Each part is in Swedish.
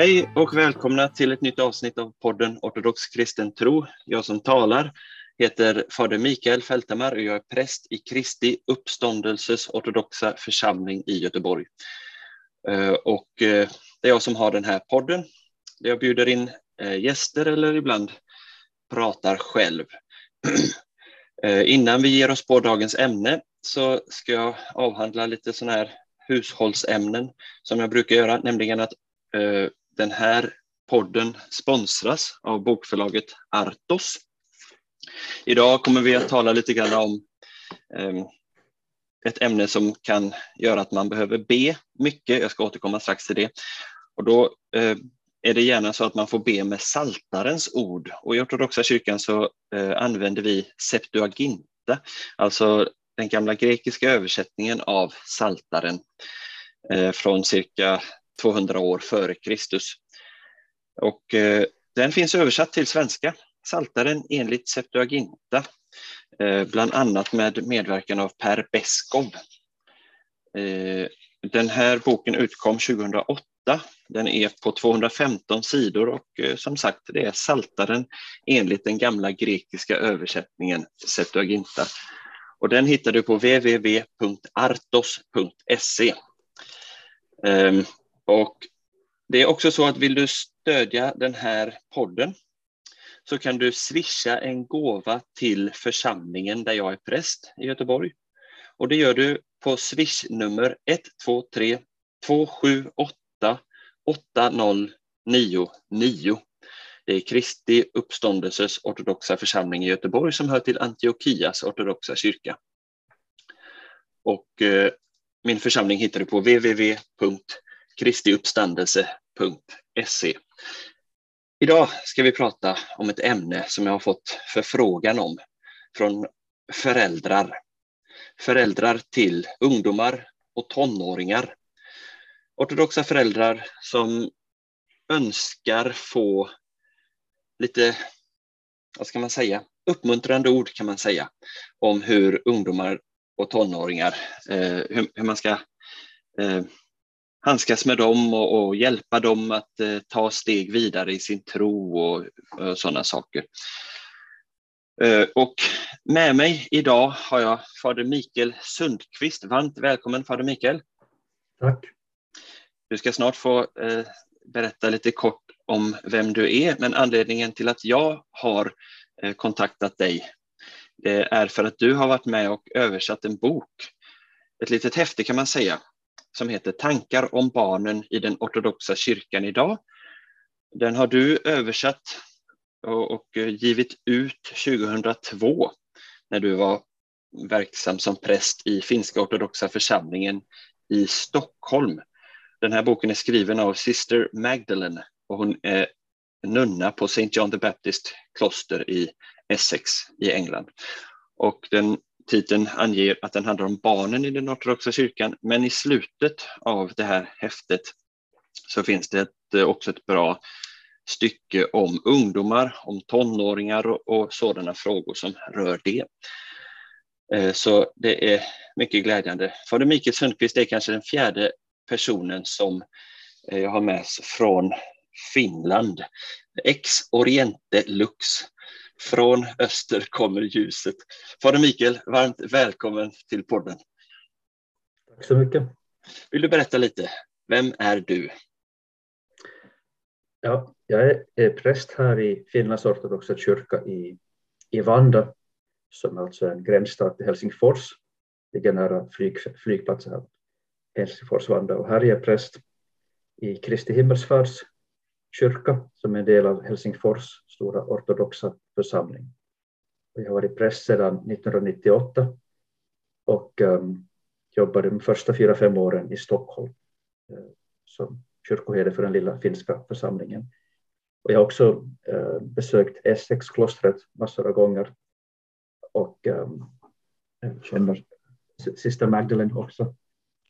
Hej och välkomna till ett nytt avsnitt av podden Ortodox kristen tro. Jag som talar heter fader Mikael Fältemar och jag är präst i Kristi uppståndelses ortodoxa församling i Göteborg. Eh, och eh, det är jag som har den här podden. där Jag bjuder in eh, gäster eller ibland pratar själv. Innan vi ger oss på dagens ämne så ska jag avhandla lite sådana här hushållsämnen som jag brukar göra, nämligen att den här podden sponsras av bokförlaget Artos. Idag kommer vi att tala lite grann om ehm, ett ämne som kan göra att man behöver be mycket. Jag ska återkomma strax till det. Och då eh, är det gärna så att man får be med saltarens ord. Och i ortodoxa kyrkan så eh, använder vi Septuaginta, alltså den gamla grekiska översättningen av saltaren eh, från cirka 200 år före Kristus. Och den finns översatt till svenska, Saltaren enligt Septuaginta, eh, bland annat med medverkan av Per Beskov. Eh, den här boken utkom 2008. Den är på 215 sidor och eh, som sagt, det är Saltaren enligt den gamla grekiska översättningen Septuaginta. Och den hittar du på www.artos.se. Ehm, och det är också så att vill du stödja den här podden så kan du swisha en gåva till församlingen där jag är präst i Göteborg. Och det gör du på swishnummer 123 278 8099. Det är Kristi uppståndelses ortodoxa församling i Göteborg som hör till Antiochias ortodoxa kyrka. Och eh, min församling hittar du på www.kristiuppstandelse.se. Idag ska vi prata om ett ämne som jag har fått förfrågan om från föräldrar. Föräldrar till ungdomar och tonåringar. Ortodoxa föräldrar som önskar få lite, vad ska man säga, uppmuntrande ord kan man säga om hur ungdomar och tonåringar, eh, hur, hur, man ska eh, handskas med dem och, och hjälpa dem att eh, ta steg vidare i sin tro och, och sådana saker. Eh, och med mig idag har jag fader Mikael Sundqvist. Varmt välkommen fader Mikael. Tack. Du ska snart få eh, berätta lite kort om vem du är, men anledningen till att jag har eh, kontaktat dig det är för att du har varit med och översatt en bok, ett litet häfte kan man säga, som heter Tankar om barnen i den ortodoxa kyrkan idag. Den har du översatt och eh, givit ut 2002 när du var verksam som präst i finska ortodoxa församlingen i Stockholm. Den här boken är skriven av Sister Magdalene och hon är nunna på St. John the Baptist kloster i Essex i England. Och den Titeln anger att den handlar om barnen i den ortodoxa kyrkan, men i slutet av det här häftet så finns det ett, eh, också ett bra stycke om ungdomar, om tonåringar och, och sådana frågor som rör det. Eh, så det är mycket glädjande. Fader Mikael Sundqvist är kanske den fjärde personen som eh, jag har med från Finland. Ex Oriente Lux. Från öster kommer ljuset. Fader Mikael, varmt välkommen till podden. Tack så mycket. Vill du berätta lite? Vem är du? Ja, jag är präst här i Finlands ortodoxa kyrka i, i Vanda, som är alltså en gränsstad till Helsingfors, ligger nära flyg, flygplatsen Helsingfors-Vanda. Och här är jag präst i Kristi himmelsfärds kyrka som är en del av Helsingfors stora ortodoxa församling. Jag har varit präst sedan 1998 och um, jobbade de första fyra, fem åren i Stockholm uh, som kyrkoherde för den lilla finska församlingen. Och jag har också uh, besökt Essex-klostret massor av gånger och um, känner syster Magdalene också.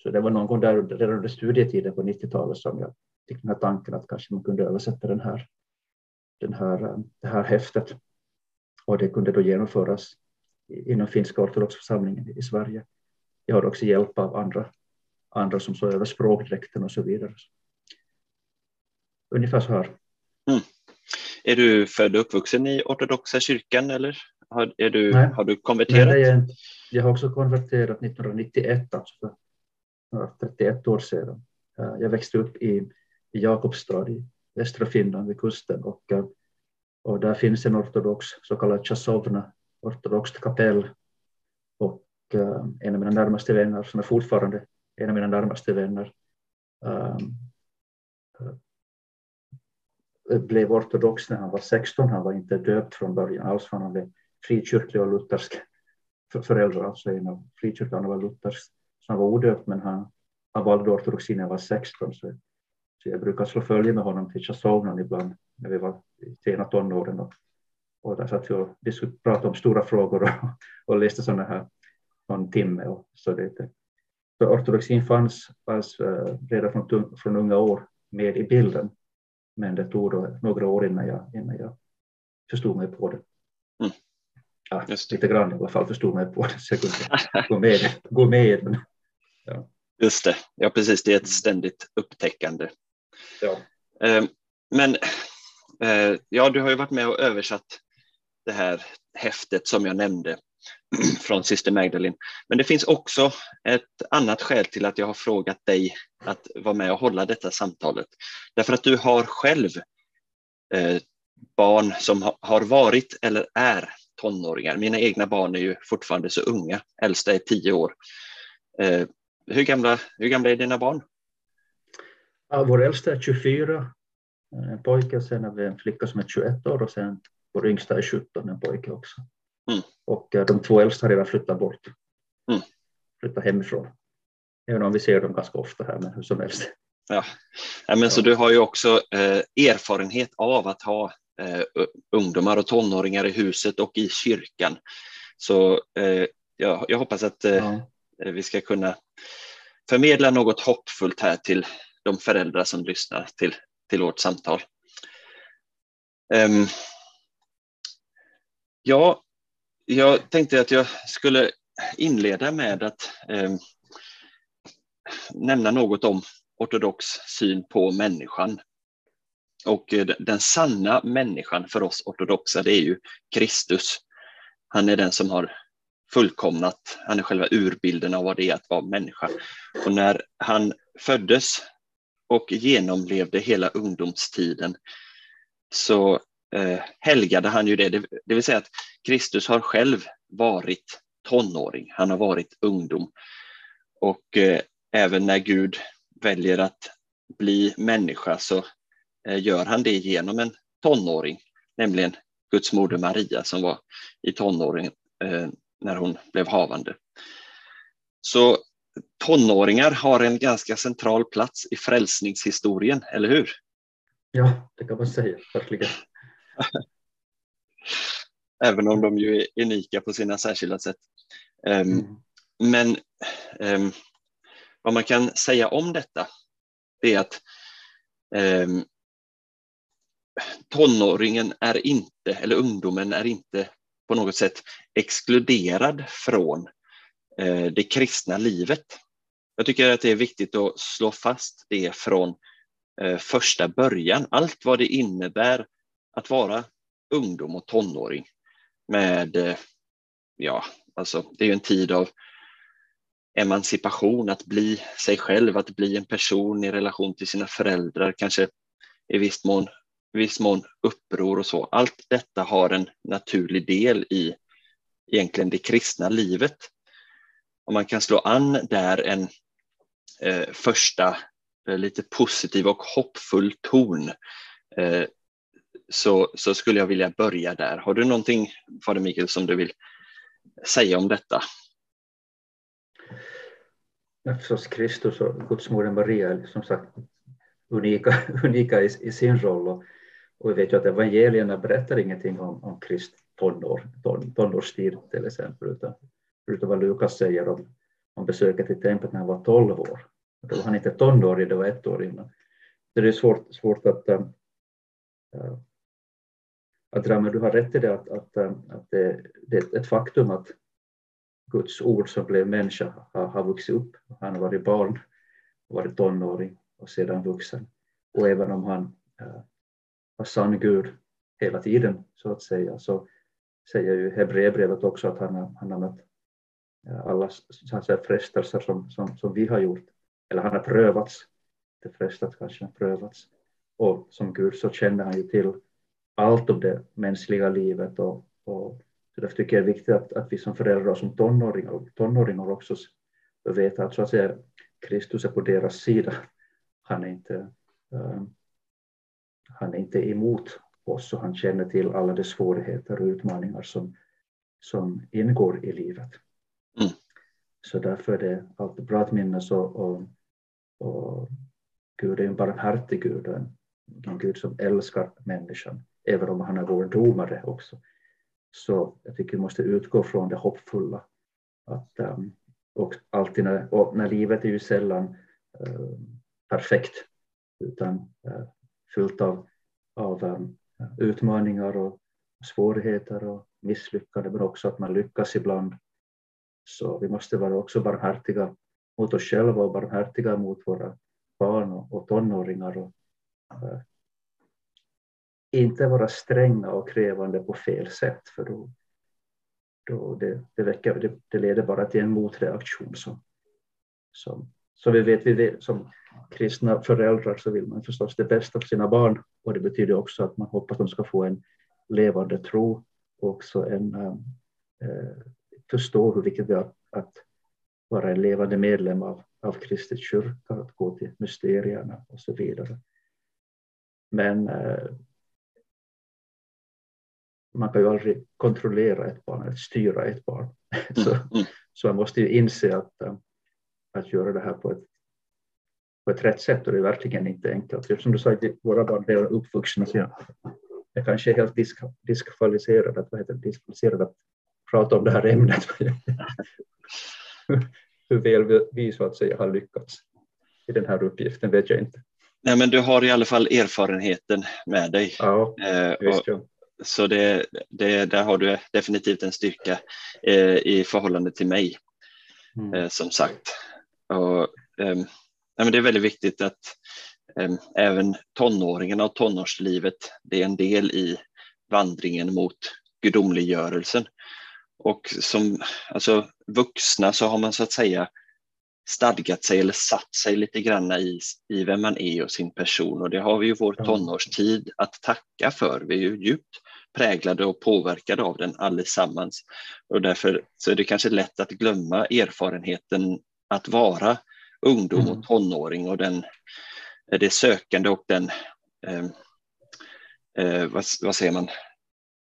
Så det var någon gång där redan under studietiden på 90-talet som jag fick den här tanken att kanske man kunde översätta den här, den här, det här häftet. Och det kunde då genomföras inom finska ortodoxa församlingen i Sverige. Jag har också hjälp av andra, andra som så över språkdräkten och så vidare. Ungefär så här. Mm. Är du född och uppvuxen i ortodoxa kyrkan eller har, är du, har du konverterat? Nej, jag, jag har också konverterat 1991, alltså för 31 år sedan. Jag växte upp i, i Jakobstad i västra Finland vid kusten och, eh, och där finns en ortodox så kallad Chasovna ortodoxt kapell och eh, en av mina närmaste vänner som är fortfarande en av mina närmaste vänner eh, blev ortodox när han var 16. Han var inte döpt från början alls, han hade frikyrklig och luthersk föräldrar, alltså en av frikyrkan var luthersk. Så han var odöpt, men han, han valde ortodoxi när han var 16. Så, så jag brukar slå följe med honom till Chasovnan ibland när vi var i sena tonåren. Och, och där satt vi och pratade om stora frågor och, och läste sådana här någon timme. Och så det, så ortodoxin fanns, fanns uh, redan från, från unga år med i bilden. Men det tog några år innan jag, innan jag förstod mig på det. Mm. Ja, lite grann i alla fall förstod mig på det så jag kunde gå med, gå med den. Ja. Just det, ja precis, det är ett ständigt upptäckande. Ja. Eh, men eh, ja, du har ju varit med och översatt det här häftet som jag nämnde från Syster Magdalene. Men det finns också ett annat skäl till att jag har frågat dig att vara med och hålla detta samtalet. Därför att du har själv eh, barn som har varit eller är tonåringar. Mina egna barn är ju fortfarande så unga, äldsta är tio år. Hur, gamla, hur gamla är dina barn? Ja, vår äldsta är 24, en pojke, sen har vi en flicka som är 21 år och sen vår yngsta är 17, en pojke också. Mm. Och eh, de två äldsta har redan flyttat bort, mm. flyttat hemifrån. Även om vi ser dem ganska ofta här, men hur som helst. Ja, ja men ja. så du har ju också eh, erfarenhet av att ha eh, ungdomar och tonåringar i huset och i kyrkan. Så eh, ja, jag hoppas att eh, ja. vi ska kunna förmedla något hoppfullt här till de föräldrar som lyssnar till, till vårt samtal. Um, ja, jag tänkte att jag skulle inleda med att um, nämna något om ortodox syn på människan. Och eh, den sanna människan för oss ortodoxa, det är ju Kristus. Han är den som har fullkomnat, han är själva urbilden av vad det är att vara människa. Och när han föddes och genomlevde hela ungdomstiden så eh, helgade han ju det. det. Det vill säga att Kristus har själv varit tonåring, han har varit ungdom. Och eh, även när Gud väljer att bli människa så eh, gör han det genom en tonåring, nämligen Guds moder Maria som var i tonåren eh, när hon blev havande. Så tonåringar har en ganska central plats i frälsningshistorien, eller hur? Ja, det kan man säga, verkligen. Även om de ju är unika på sina särskilda sätt. Um, mm. Men um, vad man kan säga om detta är att um, tonåringen är inte, eller ungdomen är inte på något sätt exkluderad från eh, det kristna livet. Jag tycker att det är viktigt att slå fast det från eh, första början. Allt vad det innebär att vara ungdom och tonåring med, eh, ja, alltså det är ju en tid av emancipation, att bli sig själv, att bli en person i relation till sina föräldrar, kanske i viss mån, i viss mån uppror och så. Allt detta har en naturlig del i egentligen det kristna livet. Och man kan slå an där en eh, första eh, lite positiv och hoppfull ton eh, så, så skulle jag vilja börja där. Har du någonting, Fader Mikael, som du vill säga om detta? Förstås Kristus och Gudsmodern Maria är som sagt unika, unika i, i sin roll. Och, och vi vet ju att evangelierna berättar ingenting om, om Krist tonår, ton, tonårstid till exempel, utan, förutom vad Lukas säger om, om besöket i templet när han var 12 år. Då var han inte tonårig, det var ett år innan. Så det är svårt, svårt att, äh, att dra, men du har rätt i det att, att, eh, att det, det är ett faktum att Guds ord som blev människa har, har vuxit upp. Han har varit barn, varit tonåring och sedan vuxen. Och även om han äh, var sann Gud hela tiden så att säga så säger ju Hebreerbrevet också att han, har, han har mött alla frestelser som, som, som vi har gjort. Eller han har prövats, inte frestats kanske, prövats. Och som Gud så känner han ju till allt om det mänskliga livet och, och så därför tycker jag det är viktigt att, att vi som föräldrar och som tonåringar, tonåringar också vet att så att säga Kristus är på deras sida. Han är inte, um, han är inte emot oss och han känner till alla de svårigheter och utmaningar som, som ingår i livet. Mm. Så därför är det alltid bra att minnas och, och, och Gud är en barmhärtig Gud och en, en Gud som älskar människan, även om han är vår domare också. Så jag tycker vi måste utgå från det hoppfulla. Att, um, och alltid när, och när livet är ju sällan uh, perfekt utan uh, fullt av, av um, utmaningar och svårigheter och misslyckanden men också att man lyckas ibland. Så vi måste vara också barmhärtiga mot oss själva och barmhärtiga mot våra barn och, tonåringar och eh, äh, inte vara stränga och krävande på fel sätt för då, då det, det, väcker, det, det leder bara till en motreaktion som, som, som vi vet, vi vet, som kristna föräldrar så vill man förstås det bästa för sina barn. Och det betyder också att man hoppas att de ska få en levande tro och också en, äh, förstå hur viktigt det är att, att vara en levande medlem av, av Kristi kyrka, att gå till mysterierna och så vidare. Men äh, man kan ju aldrig kontrollera ett barn eller styra ett barn. så, mm, mm. så man måste ju inse att, äh, att göra det här på ett, på ett rätt sätt och det är verkligen inte enkelt. Som du sa, våra barn är uppvuxna så jag, kanske är helt disk, diskvalificerad, att, vad heter det, diskvalificerad att prata om det här ämnet. Hur väl vi så att säga har lyckats i den här uppgiften vet jag inte. Nej, men du har i alla fall erfarenheten med dig. Ja, eh, och, så det, det, där har du definitivt en styrka eh, i förhållande till mig, mm. eh, som sagt. Och, eh, men det är väldigt viktigt att ehm, även tonåringarna och tonårslivet, det är en del i vandringen mot gudomliggörelsen. Och som alltså, vuxna så har man så att säga stadgat sig eller satt sig lite grann i, i vem man är och sin person. Och det har vi ju vår tonårstid att tacka för. Vi är ju djupt präglade och påverkade av den allesammans. Och därför så är det kanske lätt att glömma erfarenheten att vara ungdom och mm. tonåring och den, det sökande och den, eh, eh, vad, vad säger man,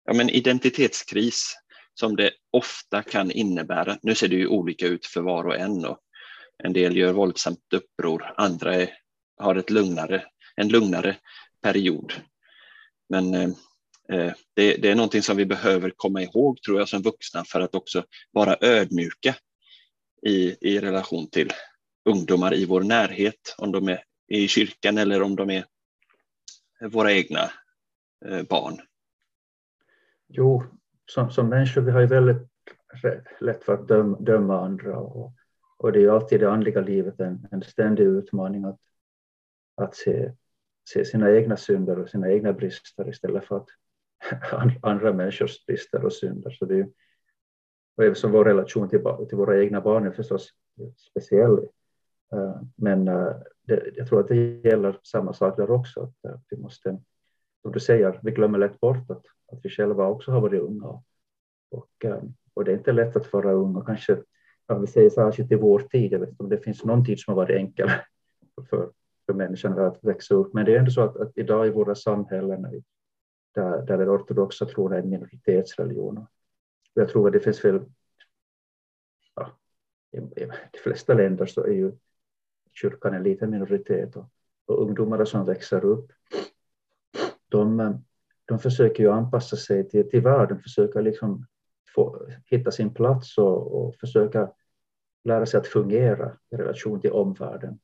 ja, men identitetskris som det ofta kan innebära. Nu ser det ju olika ut för var och en och en del gör våldsamt uppror, andra är, har ett lugnare, en lugnare period. Men eh, eh, det, det, är någonting som vi behöver komma ihåg tror jag som vuxna för att också vara ödmjuka i, i relation till ungdomar i vår närhet, om de är i kyrkan eller om de är våra egna eh, barn. Jo, som, som människor vi har ju väldigt lätt för att döma, döma andra och och det är ju alltid det andliga livet en, en ständig utmaning att, att se, se sina egna synder och sina egna brister istället för att andra människors brister och synder. Så det är, och eftersom vår relation till, till våra egna barn är förstås speciell. Eh, men eh, det, jag tror att det gäller samma sak där också. Att eh, vi måste, som du säger, vi glömmer lätt bort att, att vi själva också har varit unga. Och, eh, och det är inte lätt att vara ung och kanske kan vi säger särskilt i vår tid, jag vet inte om det finns någon tid som har varit enkel för, för människan att växa upp, men det är ändå så att, att idag i våra samhällen där, där den ortodoxa tron är en minoritetsreligion. Jag tror att det finns väl, ja, i, i de flesta länder så är ju kyrkan en liten minoritet och, och ungdomarna som växer upp, de, eh, de försöker ju anpassa sig till, till världen, försöker liksom få, hitta sin plats och, och försöka lära sig att fungera i relation till omvärlden.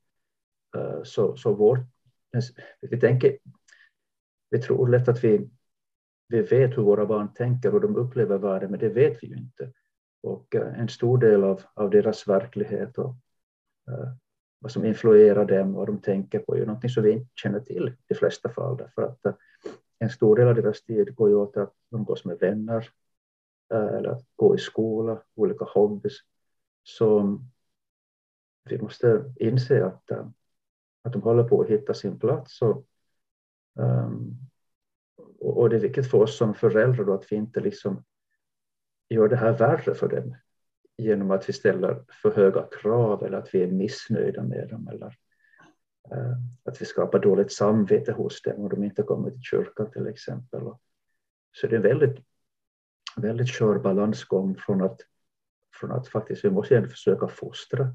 Eh, så, så vårt, vi, tänker, vi tror lätt att vi, vi vet hur våra barn tänker och de upplever världen, men det vet vi ju inte. Och eh, en stor del av, av deras verklighet och uh, vad som influerar dem, vad de tänker på, är ju någonting som vi inte känner till i de flesta fall. Därför att en stor del av deras tid går ju åt att umgås med vänner eh, eller att gå i skola, olika hobbys. Så vi måste inse att, eh, att de håller på att hitta sin plats. Ehm, och, och det är viktigt för oss som föräldrar då att vi inte liksom gör det här värre för dem genom att vi ställer för höga krav eller att vi är missnöjda med dem eller Eh, att vi skapar dåligt samvete hos dem om de inte kommer till kyrkan till exempel. Så det är en väldigt, väldigt skör balansgång från att, från att faktiskt vi måste försöka fostra.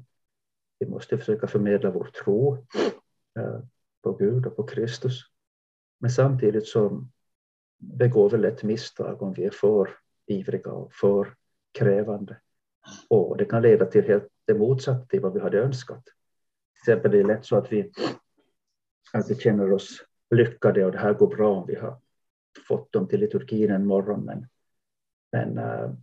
Vi måste försöka förmedla vår tro eh, på Gud och på Kristus. Men samtidigt så begår vi lätt misstag om vi är för ivriga och för krävande. Och det kan leda till helt det motsatta till vad vi hade önskat. Till exempel det är lätt så att vi, att känner oss lyckade och det här går bra om vi har fått dem till liturgin en morgon. Men, men uh,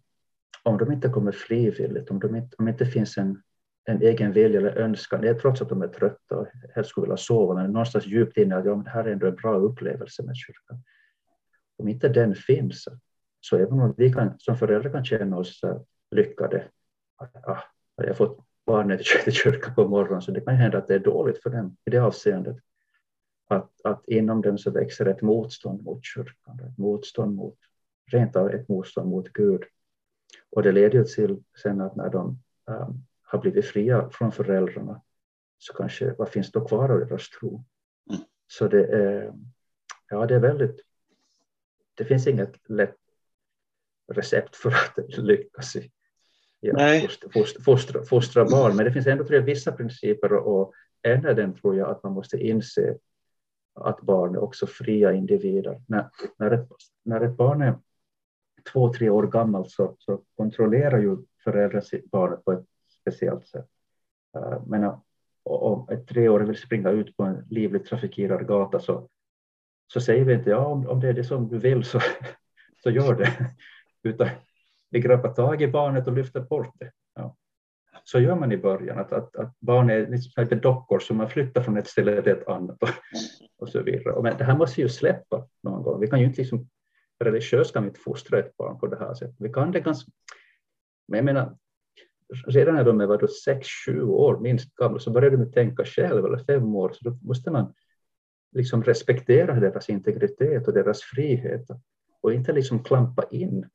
om de inte kommer frivilligt, om, de inte, om det inte finns en, en egen vilja eller önskan, det är trots att de är trötta och helst skulle vilja sova, men någonstans djupt inne att ja, men det här är ändå en bra upplevelse med kyrkan. Om inte den finns, så även om vi kan, som föräldrar kan känna oss uh, lyckade, ah, ah, jag har fått barnet till kyrkan på morgonen, så det kan hända att det är dåligt för dem i det avseendet. Att, att inom dem så växer ett motstånd mot kyrkan, ett motstånd mot, rent av ett motstånd mot Gud. Och det leder till sen att när de um, har blivit fria från föräldrarna så kanske, vad finns då kvar av deras tro? Mm. Så det är, ja, det är väldigt, det finns inget lätt recept för att lyckas i, ja, fostra, fostra, fostra barn. Men det finns ändå tror jag, vissa principer och en av dem tror jag att man måste inse att barn är också fria individer. När, när, ett, när ett barn är två, tre år gammalt så, så kontrollerar ju föräldrar sitt barn på ett speciellt sätt. Uh, men om ett treåring vill springa ut på en livligt trafikerad gata så, så säger vi inte ja, om, om det är det som du vill så, så gör det. Utan vi greppar tag i barnet och lyfter bort det. Ja. Så gör man i början, att, att, att barn är lite dockor som man flyttar från ett ställe till ett annat och, och så vidare. Men det här måste ju släppa någon gång. Vi kan ju inte liksom, religiöst kan vi inte fostra ett barn på det här sättet. Vi kan det ganska, men jag menar, redan när de är 6-7 år minst gamla så börjar de tänka själv, eller fem år, så då måste man liksom respektera deras integritet och deras frihet och inte liksom klampa in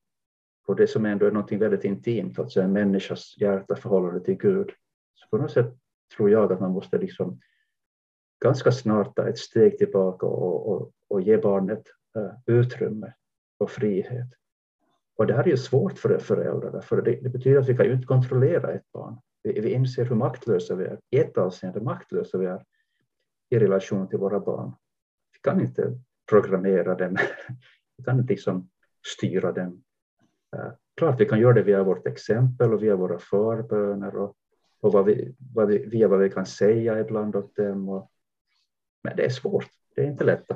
på det som ändå är något väldigt intimt, alltså en människas hjärta förhållande till Gud. Så på något sätt tror jag att man måste liksom ganska snart ta ett steg tillbaka och, och, och ge barnet uh, utrymme och frihet. Och det här är ju svårt för föräldrar, för det, det betyder att vi kan ju inte kontrollera ett barn. Vi, vi inser hur maktlösa vi är, i ett avseende maktlösa vi är i relation till våra barn. Vi kan inte programmera dem, vi kan inte liksom styra dem klart vi kan göra det via vårt exempel och via våra förböner och, och vad vi, vad vi, via vad vi kan säga ibland åt dem. Och, men det är svårt, det är inte lätt.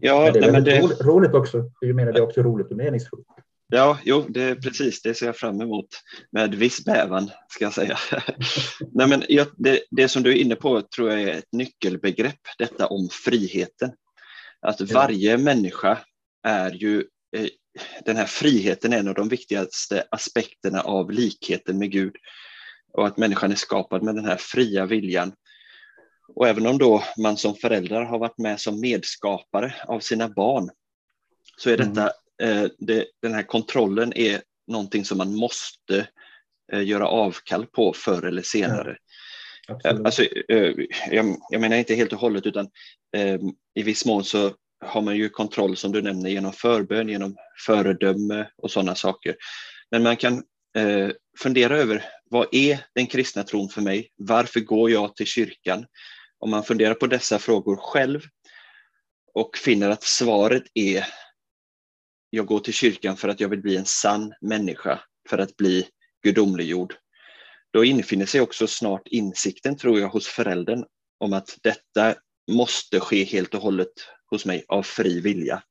Ja, men det är nej, det... Roligt, roligt också, jag menar det är också roligt och meningsfullt. Ja, jo, det är precis det ser jag fram emot med viss bävan ska jag säga. Nej, men jag, det, det som du är inne på tror jag är ett nyckelbegrepp, detta om friheten. Att varje människa är ju eh, den här friheten är en av de viktigaste aspekterna av likheten med Gud och att människan är skapad med den här fria viljan. Och även om då man som föräldrar har varit med som medskapare av sina barn så är detta, mm. eh, det, den här kontrollen är någonting som man måste eh, göra avkall på förr eller senare. Ja, alltså, eh, jag, jag, menar inte helt och hållet utan eh, i viss mån så har man ju kontroll som du nämner genom förbön, genom föredöme och sådana saker. Men man kan eh, fundera över vad är den kristna tron för mig? Varför går jag till kyrkan? Om man funderar på dessa frågor själv och finner att svaret är jag går till kyrkan för att jag vill bli en sann människa, för att bli gudomliggjord. då infinner sig också snart insikten, tror jag, hos föräldern om att detta måste ske helt och hållet hos mig av fri vilja.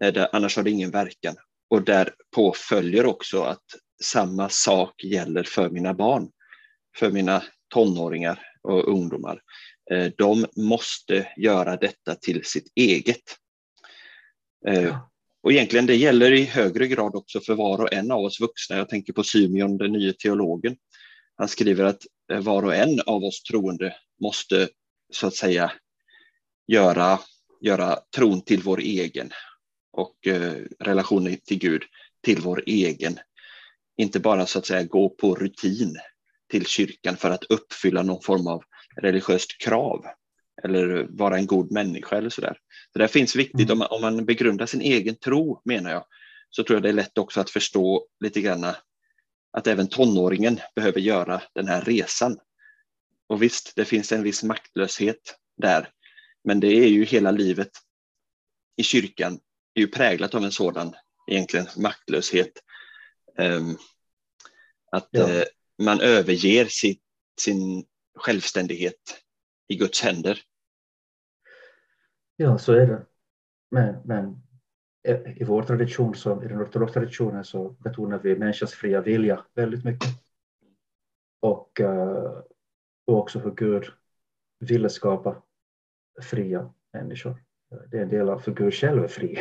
Eh, annars har det ingen verkan. Och därpå följer också att samma sak gäller för mina barn, för mina tonåringar och ungdomar. Eh, de måste göra detta till sitt eget. Eh, och egentligen det gäller i högre grad också för var och en av oss vuxna. Jag tänker på Symeon, den nya teologen. Han skriver att var och en av oss troende måste så att säga göra, göra tron till vår egen och eh, relationen till Gud till vår egen. Inte bara så att säga gå på rutin till kyrkan för att uppfylla någon form av religiöst krav eller vara en god människa eller sådär. Så det finns viktigt, mm. om, man, om man begrundar sin egen tro menar jag, så tror jag det är lätt också att förstå lite grann att även tonåringen behöver göra den här resan. Och visst, det finns en viss maktlöshet där, men det är ju hela livet i kyrkan är ju präglat av en sådan egentligen maktlöshet. Um, att ja. uh, man överger sitt, sin självständighet i Guds händer. Ja, så är det. Men, men i vår tradition, så, i den ortodoxa traditionen, så betonar vi människans fria vilja väldigt mycket. Och, uh, och också hur Gud ville skapa fria människor. Det är en del av, för Gud själv är fri.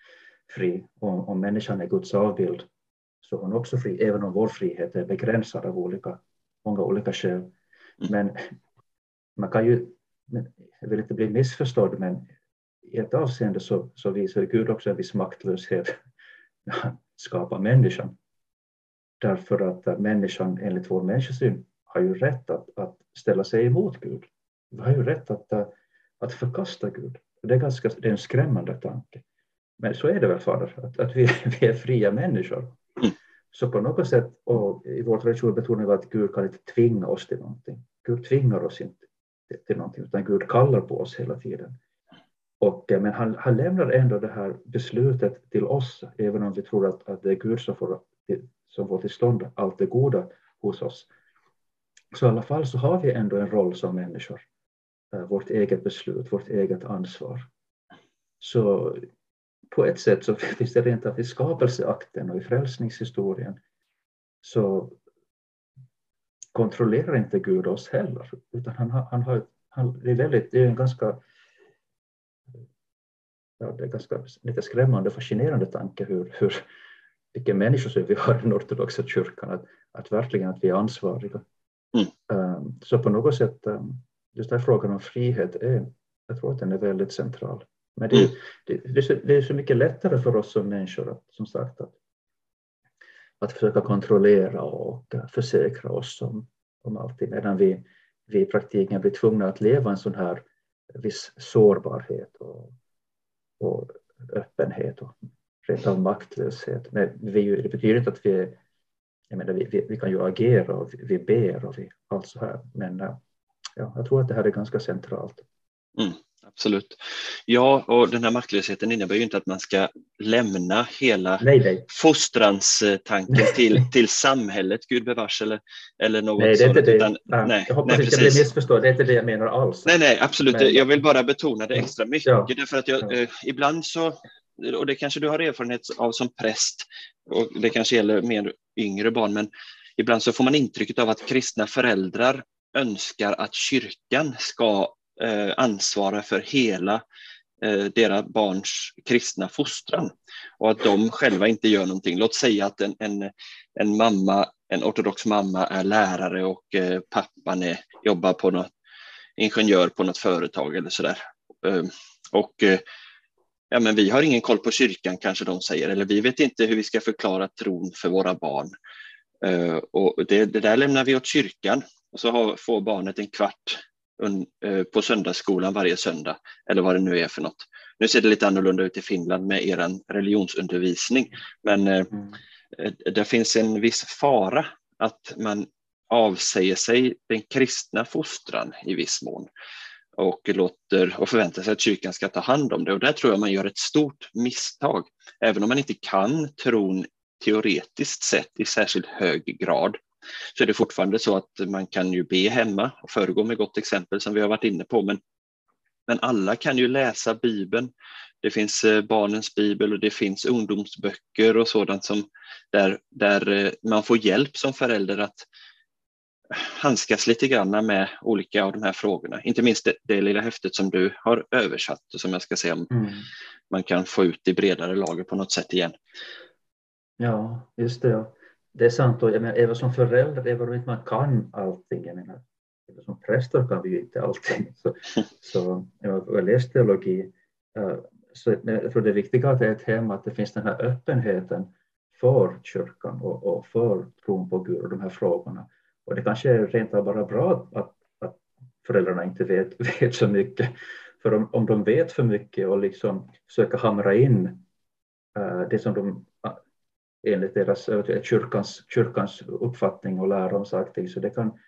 fri. Om, om människan är Guds avbild så är hon också fri, även om vår frihet är begränsad av olika, många olika skäl. Mm. Men man kan ju, jag vill inte bli missförstådd, men i ett avseende så, så visar Gud också en viss maktlöshet när han skapar människan. Därför att människan enligt vår människosyn har ju rätt att, att ställa sig emot Gud. Vi har ju rätt att, att förkasta Gud. Det är, ganska, det är en skrämmande tanke. Men så är det väl, Fader, att, att vi, vi är fria människor. Mm. Så på något sätt, och i vår tradition betonar vi att Gud kan inte tvinga oss till någonting. Gud tvingar oss inte till någonting, utan Gud kallar på oss hela tiden. Och, eh, men han, han lämnar ändå det här beslutet till oss, även om vi tror att, att det är Gud som får, som får till stånd allt det goda hos oss. Så i alla fall så har vi ändå en roll som människor. Eh, vårt eget beslut, vårt eget ansvar. Så på ett sätt så finns det rent av i skapelseakten och i frälsningshistorien så kontrollerar inte Gud oss heller, utan han, han har, han, det, är väldigt, det är en ganska ja, det är ganska lite skrämmande och fascinerande tanke hur, hur, vilken människosyn vi har i den ortodoxa kyrkan, att, att verkligen att vi är ansvariga. Mm. Um, så på något sätt, um, just den här frågan om frihet, är, jag tror att den är väldigt central. Men det, mm. det, det, är så, det, är så, mycket lättare för oss som människor att, som sagt, att, att försöka kontrollera och försäkra oss om, om allting, medan vi, vi i praktiken blir tvungna att leva en sån här viss sårbarhet och, och öppenhet och rent av maktlöshet. Men vi, det betyder inte att vi, jag menar, vi, vi, vi kan ju agera och vi, vi ber och vi, allt så här, men ja, jag tror att det här är ganska centralt. Mm absolut. Ja, och den här maktlösheten innebär ju inte att man ska lämna hela nej, nej. fostranstanken till, till samhället, gud bevars, eller, eller något nej, det är inte det. Utan, ja, nej, jag hoppas nej, inte bli missförstådd, det är inte det jag menar alls. Nej, nej, absolut. Men, jag vill bara betona det extra mycket, ja. därför att jag, ja. eh, ibland så, och det kanske du har erfarenhet av som präst, och det kanske gäller mer yngre barn, men ibland så får man intrycket av att kristna föräldrar önskar att kyrkan ska eh, ansvara för hela eh, deras barns kristna fostran och att de själva inte gör någonting. Låt säga att en, en, en mamma, en ortodox mamma är lärare och eh, pappan är, jobbar på något ingenjör på något företag eller sådär. Eh, och eh, ja, men vi har ingen koll på kyrkan kanske de säger, eller vi vet inte hur vi ska förklara tron för våra barn. Eh, och det, det, där lämnar vi åt kyrkan och så har, får barnet en kvart Eh, på söndagsskolan varje söndag eller vad det nu är för något. Nu ser det lite annorlunda ut i Finland med er religionsundervisning, men eh, mm. Eh, det finns en viss fara att man avsäger sig den kristna fostran i viss mån och, låter, och förväntar sig att kyrkan ska ta hand om det. Och där tror jag man gör ett stort misstag. Även om man inte kan tron teoretiskt sett i särskilt hög grad så är det fortfarande så att man kan ju be hemma och föregå med gott exempel som vi har varit inne på. Men, men alla kan ju läsa Bibeln. Det finns eh, barnens bibel och det finns ungdomsböcker och sådant som där, där eh, man får hjälp som förälder att handskas lite grann med olika av de här frågorna. Inte minst det, det lilla häftet som du har översatt och som jag ska se om mm. man kan få ut i bredare lager på något sätt igen. Ja, just det. Det är sant. Och jag menar, även som förälder, även om inte man kan allting, jag menar, även som präster kan vi ju inte allting. Så, så jag har läst teologi, eh, så jag tror det viktiga att det är ett hem, att det finns den här öppenheten för kyrkan och, och för tron på Gud och de här frågorna. Och det kanske är rent av bara bra att, att föräldrarna inte vet, vet så mycket. För om, om de vet för mycket och liksom försöker hamra in uh, det som de enligt deras kyrkans, kyrkans uppfattning och lära om saker så det kan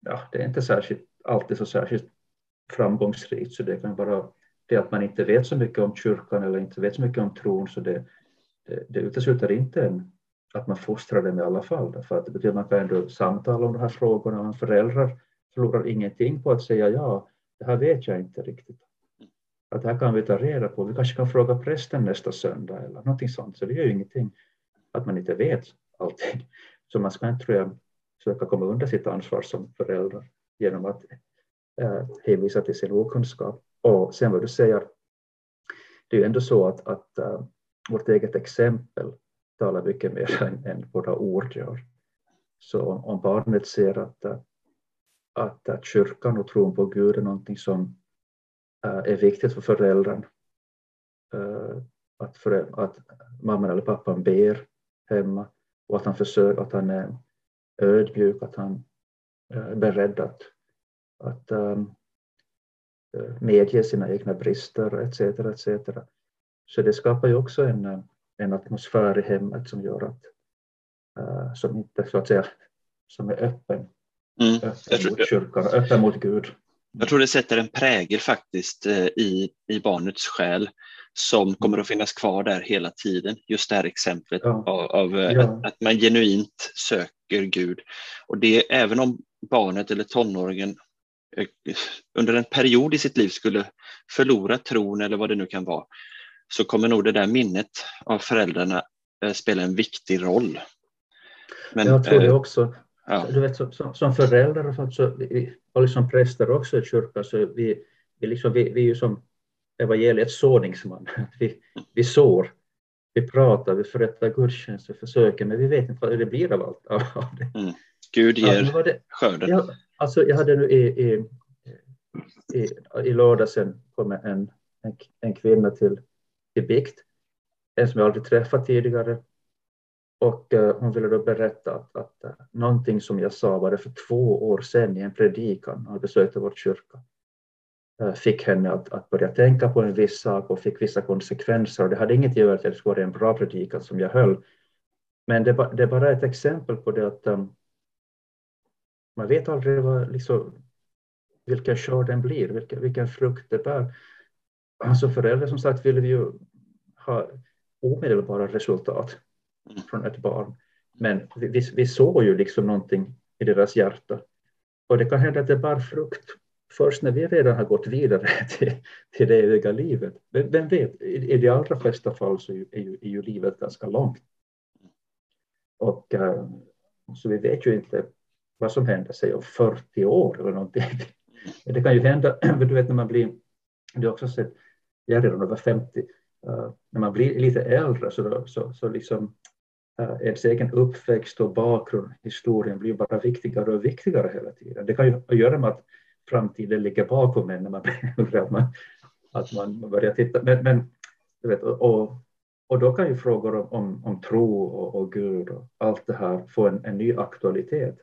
ja, det är inte särskilt, alltid så särskilt framgångsrikt så det kan vara det att man inte vet så mycket om kyrkan eller inte vet så mycket om tron så det, det, det utesluter inte en, att man fostrar dem i alla fall. För att det betyder att man kan ändå samtala om de här frågorna. Man föräldrar förlorar ingenting på att säga ja, det här vet jag inte riktigt. Att det här kan vi ta reda på. Vi kanske kan fråga prästen nästa söndag eller någonting sånt. Så det gör ju ingenting att man inte vet allting. Så man ska inte tror jag, försöka komma under sitt ansvar som förälder genom att eh, hänvisa till sin okunskap. Och sen vad du säger, det är ju ändå så att, att uh, vårt eget exempel talar mycket mer än, än våra ord gör. Så om barnet ser att, uh, att, att kyrkan och tron på Gud är någonting som uh, är viktigt för föräldern, uh, att, för, att mamman eller pappan ber hemma och att han försöker, att han är ödmjuk, att han är beredd att, att um, medge sina egna brister etc. etc. Så det skapar ju också en, en atmosfär i hemmet som gör att uh, som inte så att säga som är öppen, mm. öppen mot kyrkan, öppen mot Gud. Jag tror det sätter en prägel faktiskt eh, i, i barnets själ som kommer att finnas kvar där hela tiden. Just det här exemplet ja. av, av eh, ja. att, att, man genuint söker Gud. Och det även om barnet eller tonåringen eh, under en period i sitt liv skulle förlora tron eller vad det nu kan vara, så kommer nog det där minnet av föräldrarna spela en viktig roll. Men, jag tror det också. Ja. Du vet, som, som sånt, så, och liksom präster också i kyrkan, så vi, vi, liksom, vi, vi är ju som evangeliets såningsman. Vi, vi sår, vi pratar, vi förrättar gudstjänst, vi försöker, men vi vet inte vad det blir av allt av det. Mm. Gud ger ja, det, skörden. Ja, alltså jag hade nu i, i, i, i lördag sen kom en, en, en kvinna till, till bikt, en som jag aldrig träffat tidigare. Och eh, hon ville då berätta att, att eh, någonting som jag sa var det för två år sedan i en predikan, när jag besökte vår kyrka. Eh, fick henne att, att börja tänka på en viss sak och fick vissa konsekvenser. Och det hade inget att göra med att det skulle vara en bra predikan som jag höll. Men det, det är bara ett exempel på det att um, man vet aldrig vad, liksom, vilken skörd den blir, vilken, vilken frukt det bär. Alltså föräldrar som sagt vill vi ju ha omedelbara resultat. Mm. från ett barn. Men vi, vi såg ju liksom någonting i deras hjärta. Och det kan hända att det bär frukt först när vi redan har gått vidare till, till det eviga livet. Vem, vem vet, i, i de allra flesta fall så är ju, är ju, är ju livet ganska långt. Och eh, så vi vet ju inte vad som händer sig om 40 år eller någonting. Det kan ju hända, du vet när man blir, du har också sett, jag är redan över 50, Eh, när man blir lite äldre så, så, så liksom uh, ens egen uppväxt och bakgrund, historien blir bara viktigare och viktigare hela tiden. Det kan ju göra med att framtiden ligger bakom en när man blir att man, att man börjar titta. Men, men du vet, och, och då kan ju frågor om, om, om tro och, och, Gud och allt det här få en, en ny aktualitet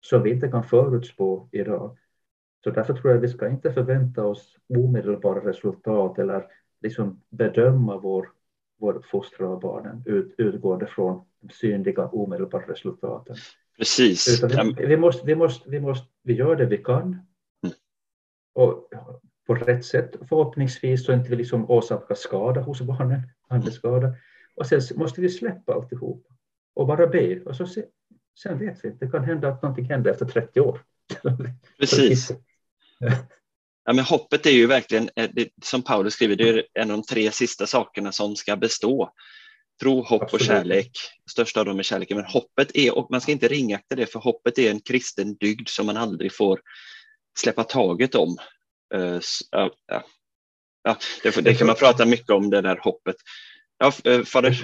som vi inte kan förutspå idag. Så därför tror jag att vi ska inte förvänta oss omedelbara resultat eller liksom bedöma vår, vår fostran av barnen ut, utgående från de synliga omedelbara resultaten. Precis. Utan vi, vi, måste, vi, måste, vi, måste, vi gör det vi kan och på rätt sätt förhoppningsvis så inte vi liksom åsamkar skada hos barnen, andeskada. Och sen måste vi släppa alltihop och bara be och så se, sen vet vi Det kan hända att någonting händer efter 30 år. Precis. Ja, men hoppet är ju verkligen, eh, det, som Paulus skriver, det är en av de tre sista sakerna som ska bestå. Tro, hopp Absolut. och kärlek. Största av dem är kärleken, men hoppet är, och man ska inte ringakta det, för hoppet är en kristen dygd som man aldrig får släppa taget om. Uh, ja, ja. ja det, det, kan man prata mycket om, det där hoppet. Ja, uh, fader?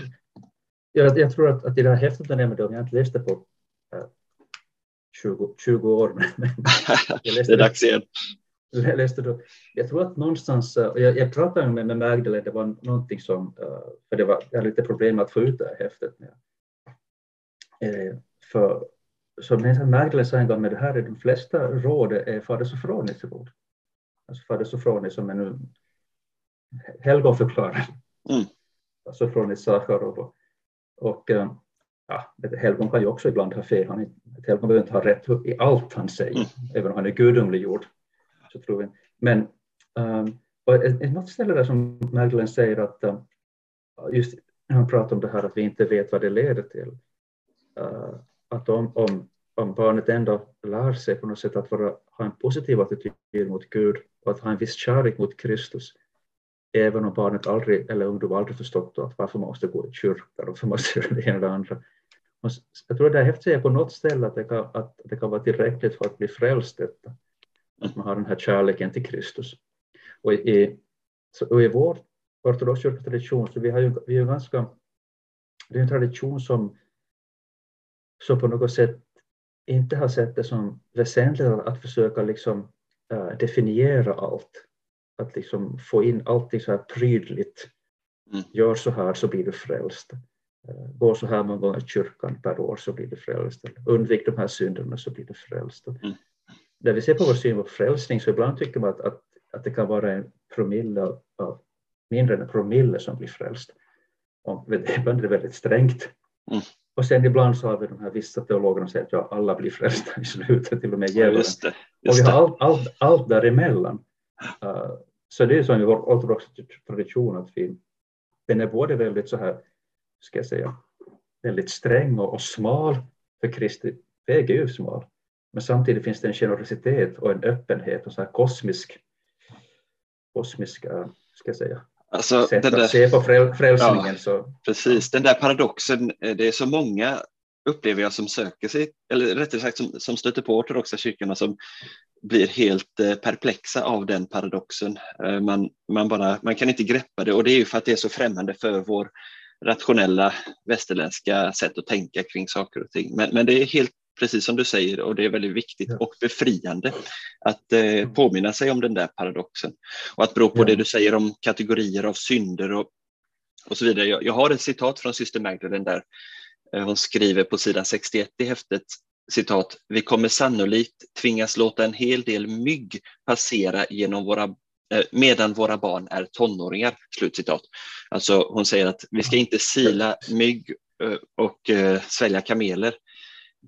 Jag, jag tror att, att i det här häftet jag nämnde, om jag inte läste på uh, 20, 20 år, men jag läste det är dags igen. Jag, läste då, jag tror att någonstans, jag, jag pratade med, med Magdalena, det var någonting som, för det var, jag hade lite problem att få ut det här häftet. För som Magdalena sa en gång, med det här är de flesta råd är Fader Sofronis råd. Alltså Fader Sofronis som är nu helgonförklarare. Mm. Sofronis Sacharov. Och, och eh, ja, helgon kan ju också ibland ha fel. Han, ett helgon behöver inte ha rätt i allt han säger, mm. även om han är gudomliggjord. Så tror vi. Men um, och ett, något ställe där som Magdalena säger att um, just när han pratar om det här att vi inte vet vad det leder till. Uh, att om, om, om barnet ändå lär sig på något sätt att vara, ha en positiv attityd mot Gud och att ha en viss kärlek mot Kristus, även om barnet aldrig, eller ungdom aldrig förstått att varför man måste gå i kyrkan och varför man måste göra det ena eller det andra. Jag tror det är häftigt att säga på något ställe att det, kan, att det kan vara tillräckligt för att bli frälst detta. Att man har den här kärleken till Kristus. Och i, och i vår ortodox tradition så vi har ju, vi är ganska, det är en tradition som så på något sätt inte har sett det som väsentligt att försöka liksom, uh, definiera allt. Att liksom få in allting så här prydligt. Mm. Gör så här så blir du frälst. Uh, gå så här många gånger i kyrkan per år så blir du frälst. Undvik de här synderna så blir du frälst. Mm. När vi ser på vår syn på frälsning så ibland tycker man att, att, att det kan vara en promille av, mindre än en promille som blir frälst. Och ibland är det väldigt strängt. Mm. Och sen ibland så har vi de här vissa teologerna som säger att ja, alla blir frälsta i slutet, till och med djävulen. och vi har allt, allt, allt däremellan. Uh, så det är så i vår ortodoxa tradition att vi, den är både väldigt så här, ska jag säga, väldigt sträng och, och smal för Kristi väg är ju smal. Men samtidigt finns det en generositet och en öppenhet och så här kosmisk, kosmisk uh, ska jag säga, Alltså, sätt där, att se på frälsningen. Ja, så. Precis, den där paradoxen, eh, det är så många upplever jag som söker sig, eller rättare sagt som, som stöter på ortodoxa kyrkorna som blir helt eh, perplexa av den paradoxen. Eh, man, man, bara, man kan inte greppa det och det är ju för att det är så främmande för vår rationella västerländska sätt att tänka kring saker och ting. Men, men det är helt precis som du säger, och det är väldigt viktigt och befriande att eh, mm. påminna sig om den där paradoxen. Och att bero på det du säger om kategorier av synder och, och så vidare. Jag, jag har ett citat från syster Magdalene där eh, hon skriver på sidan 61 i häftet citat, vi kommer sannolikt tvingas låta en hel del mygg passera genom våra eh, medan våra barn är tonåringar. Slutcitat. Alltså hon säger att vi ska inte sila mygg eh, och svälja kameler.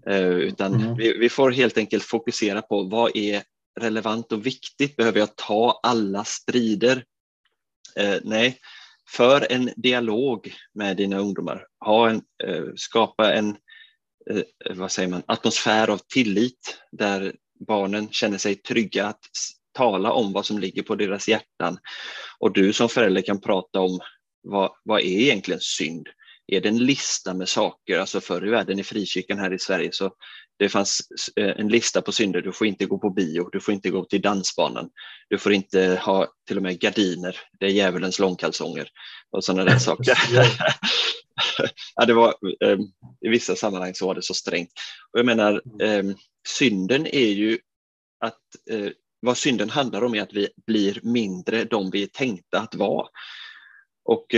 Eh, utan mm. vi, vi, får helt enkelt fokusera på vad är relevant och viktigt? Behöver jag ta alla strider? Eh, nej, för en dialog med dina ungdomar. Ha en, eh, skapa en vad säger man, atmosfär av tillit där barnen känner sig trygga att tala om vad som ligger på deras hjärtan. Och du som förälder kan prata om vad, vad är egentligen synd? Är det en lista med saker, alltså förr i världen i frikyrkan här i Sverige så det fanns eh, en lista på synder, du får inte gå på bio, du får inte gå till dansbanan, du får inte ha till och med gardiner, det är djävulens långkalsonger och sådana där saker. ja, det var, eh, I vissa sammanhang så var det så strängt. Och jag menar, eh, synden är ju att vad synden handlar om är att vi blir mindre de vi är tänkta att vara. Och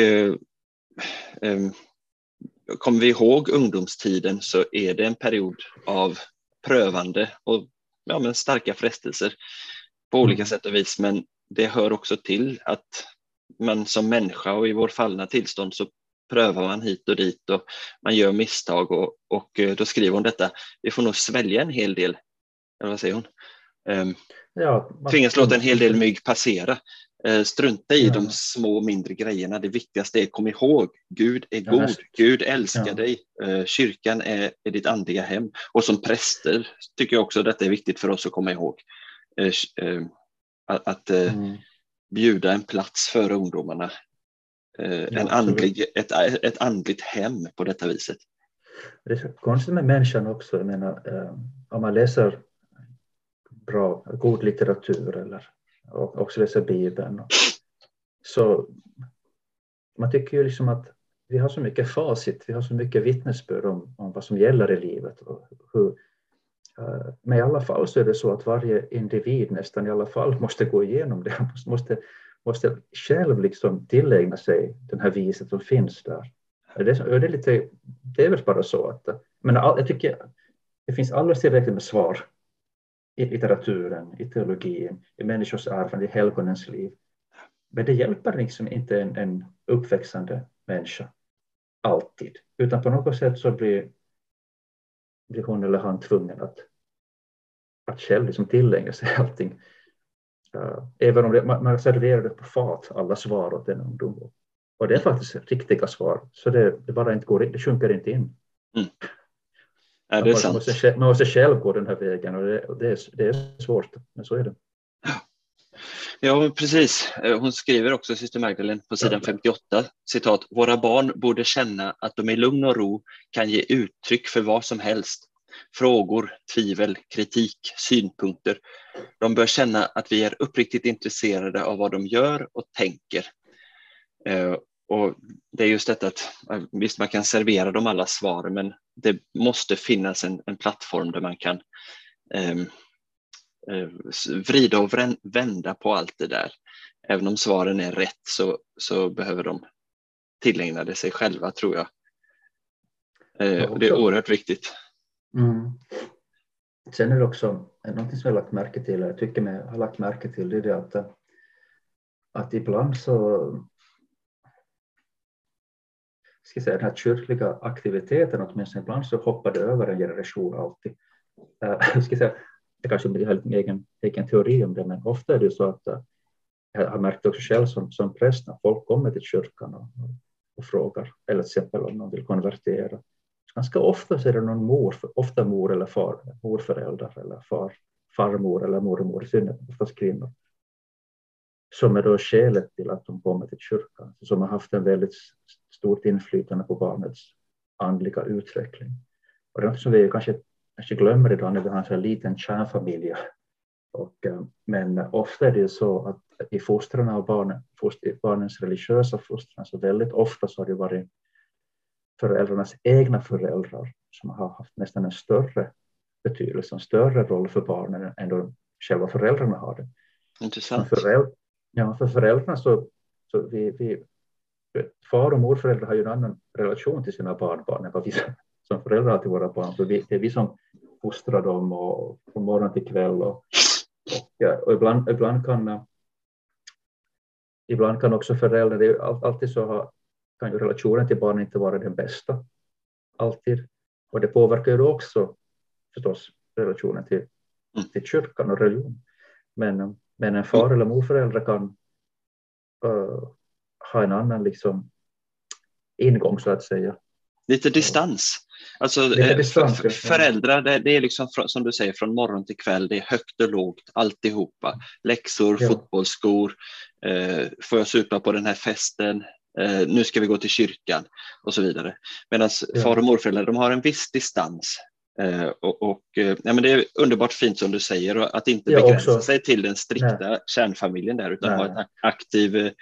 kommer vi ihåg ungdomstiden så är det en period av prövande och ja, men starka frestelser på olika mm. sätt och vis. Men det hör också till att man som människa och i vår fallna tillstånd så prövar man hit och dit och man gör misstag och, och eh, då skriver hon detta. Vi får nog svälja en hel del, eller vad säger hon? Um, ja, man... Tvingas låta en hel del mygg passera. Eh, strunta i ja. de små mindre grejerna. Det viktigaste är kom ihåg, Gud är god, ja, Gud älskar ja. dig, eh, kyrkan är, är ditt andliga hem. Och som präster tycker jag också att detta är viktigt för oss att komma ihåg. Eh, att mm. bjuda en plats för ungdomarna. En andlig, ett, ett andligt hem på detta viset. Det är så konstigt med människan också. Jag menar, om man läser bra, god litteratur eller och också läsa Bibeln. Så man tycker ju liksom att vi har så mycket facit, vi har så mycket vittnesbörd om, om vad som gäller i livet. Och hur, eh, men i alla fall så är det så att varje individ nästan i alla fall måste gå igenom det, måste, måste själv liksom tillägna sig den här viset som finns där. Det är, det är, lite, det är väl bara så att men jag tycker det finns alldeles tillräckligt med svar i litteraturen, i teologin, i människors erfarenhet, i helgonens liv. Men det hjälper liksom inte en, en uppväxande människa alltid, utan på något sätt så blir, blir hon eller han tvungen att, att själv liksom tillägna sig allting. Uh, även om det, man, man serverar det på fat, alla svar åt en ungdom. Och det är faktiskt riktiga svar, så det, det bara inte går, det sjunker inte in. Mm. Ja, det är sant. Man måste, man måste själv gå den här vägen och det, och det, är, det är svårt, men så är det. Ja, precis. Eh, hon skriver också, syster Magdalene, på sidan 58, citat, våra barn borde känna att de i lugn och ro kan ge uttryck för vad som helst. Frågor, tvivel, kritik, synpunkter. De bör känna att vi är uppriktigt intresserade av vad de gör och tänker. Eh, och det är just detta att visst, man kan servera dem alla svar, men det måste finnas en, en plattform där man kan eh, eh, vrida och vända på allt det där. Även om svaren är rätt så, så behöver de tillägna det sig själva tror jag. Eh, det är oerhört viktigt. Mm. Sen är det också något som jag har lagt märke till, jag tycker mig har lagt märke till, det är det att, att ibland så ska säga, den här kyrkliga aktiviteten, åtminstone ibland så hoppade över en generation alltid. Uh, ska säga, jag kanske har lite egen, egen teori om det, men ofta är det så att uh, jag har märkt också själv som, som präst när folk kommer till kyrkan och, och frågar, eller till exempel om de vill konvertera. Ganska ofta så är det någon mor, ofta mor eller far, morföräldrar eller far, farmor eller mormor, i synnerhet oftast kvinnor, som är då skälet till att de kommer till kyrkan, som har haft en väldigt stort inflytande på barnets andliga utveckling. Och det är något som vi kanske, kanske glömmer idag när vi har en liten kärnfamilj. Och, eh, men ofta är det så att i fostran av barnen, barnens religiösa fostran, så väldigt ofta så har det varit föräldrarnas egna föräldrar som har haft nästan en större betydelse, en större roll för barnen än de själva föräldrarna har det. Intressant. För, föräldrar, ja, för föräldrarna så, så vi, vi, far och morföräldrar har ju en annan relation till sina barnbarn än vad vi som föräldrar har till våra barn. Så vi, det är vi som fostrar dem och från morgon till kväll. Och, och, och ibland, ibland, kan, ibland kan också föräldrar, det är alltid så ha, kan ju relationen till barnen inte vara den bästa. Alltid. Och det påverkar ju också förstås relationen till, mm. till kyrkan och religion. Men, men en far eller morförälder kan uh, ha en annan liksom, ingång så att säga. Lite distans. Alltså, Lite eh, distans för, föräldrar, det, det, är liksom som du säger från morgon till kväll, det är högt och lågt alltihopa. Läxor, ja. fotbollsskor, eh, får jag supa på den här festen, eh, nu ska vi gå till kyrkan och så vidare. Medan ja. far och morföräldrar, de har en viss distans. Eh, och, och eh, ja, men det är underbart fint som du säger, och att inte ja, begränsa också. sig till den strikta Nej. kärnfamiljen där, utan Nej. ha en aktiv eh,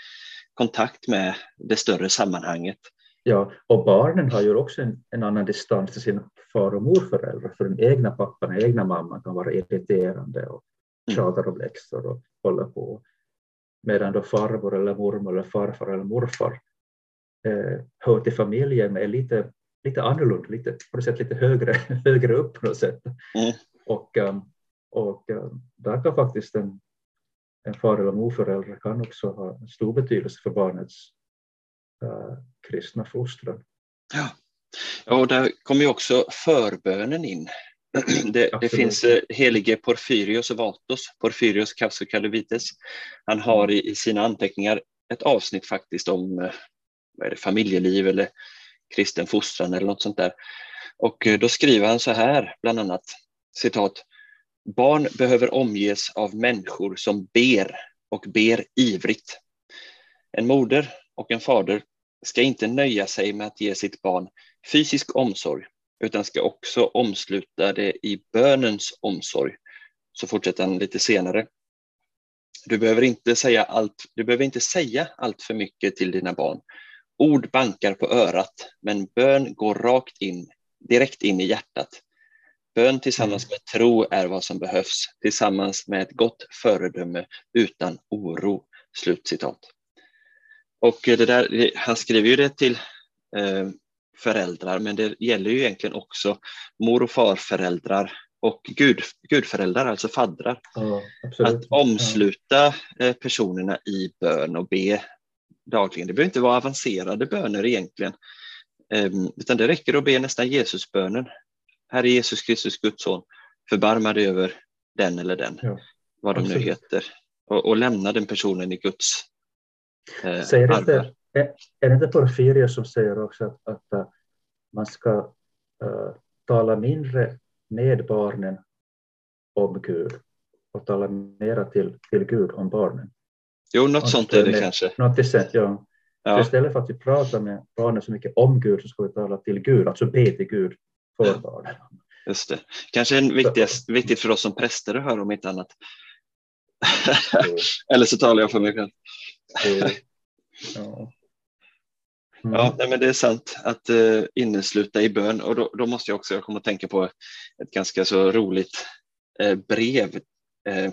kontakt med det större sammanhanget. Ja, och barnen har ju också en, en annan distans till sina far och morföräldrar, för den egna pappan och egna mamman kan vara irriterande och mm. tjatar om läxor och håller på. Medan då farmor eller mormor eller farfar eller morfar eh, hör till familjen är lite, lite annorlunda, lite, på något sätt lite högre, högre upp på något sätt. Mm. Och, um, och um, där kan faktiskt en, en far eller morförälder kan också ha stor betydelse för barnets uh, kristna fostran. Ja. ja, och där kommer ju också förbönen in. Det, det finns eh, helige Porfyrios Vatos, Porfyrios Kavsokalovites. Han har i, i, sina anteckningar ett avsnitt faktiskt om eh, det, familjeliv eller kristen fostran eller något sånt där. Och eh, då skriver han så här, bland annat, citat, Barn behöver omges av människor som ber och ber ivrigt. En moder och en fader ska inte nöja sig med att ge sitt barn fysisk omsorg, utan ska också omsluta det i bönens omsorg. Så fortsätter han lite senare. Du behöver inte säga allt, du behöver inte säga allt för mycket till dina barn. Ord bankar på örat, men bön går rakt in, direkt in i hjärtat. Bön tillsammans med tro är vad som behövs, tillsammans med ett gott föredöme utan oro. Slutcitat. Och det där, han skriver ju det till eh, föräldrar, men det gäller ju egentligen också mor och farföräldrar och gud, gudföräldrar, alltså faddrar. Ja, att omsluta ja. personerna i bön och be dagligen. Det behöver inte vara avancerade böner egentligen, ehm, utan det räcker att be nästan Jesusbönen. Herre Jesus Kristus, Guds son, förbarma dig över den eller den, ja, vad de absolut. nu heter, och, och, lämna den personen i Guds eh, säger inte, är, är det inte Porfyrios som säger också att, att uh, man ska uh, tala mindre med barnen om Gud och tala mera till, till Gud om barnen? Jo, något sånt är det med, kanske. Något sätt, ja. ja. Så istället för att vi pratar med barnen så mycket om Gud så ska vi tala till Gud, alltså be till Gud för ja. barnen. Just det. Kanske är viktigast, viktigt för oss som präster att höra om inte annat. Eller så talar jag för mig själv. ja. Mm. Ja, nej, men det är sant att uh, innesluta i bön och då, då, måste jag också, jag kommer att tänka på ett ganska så roligt uh, brev. Uh,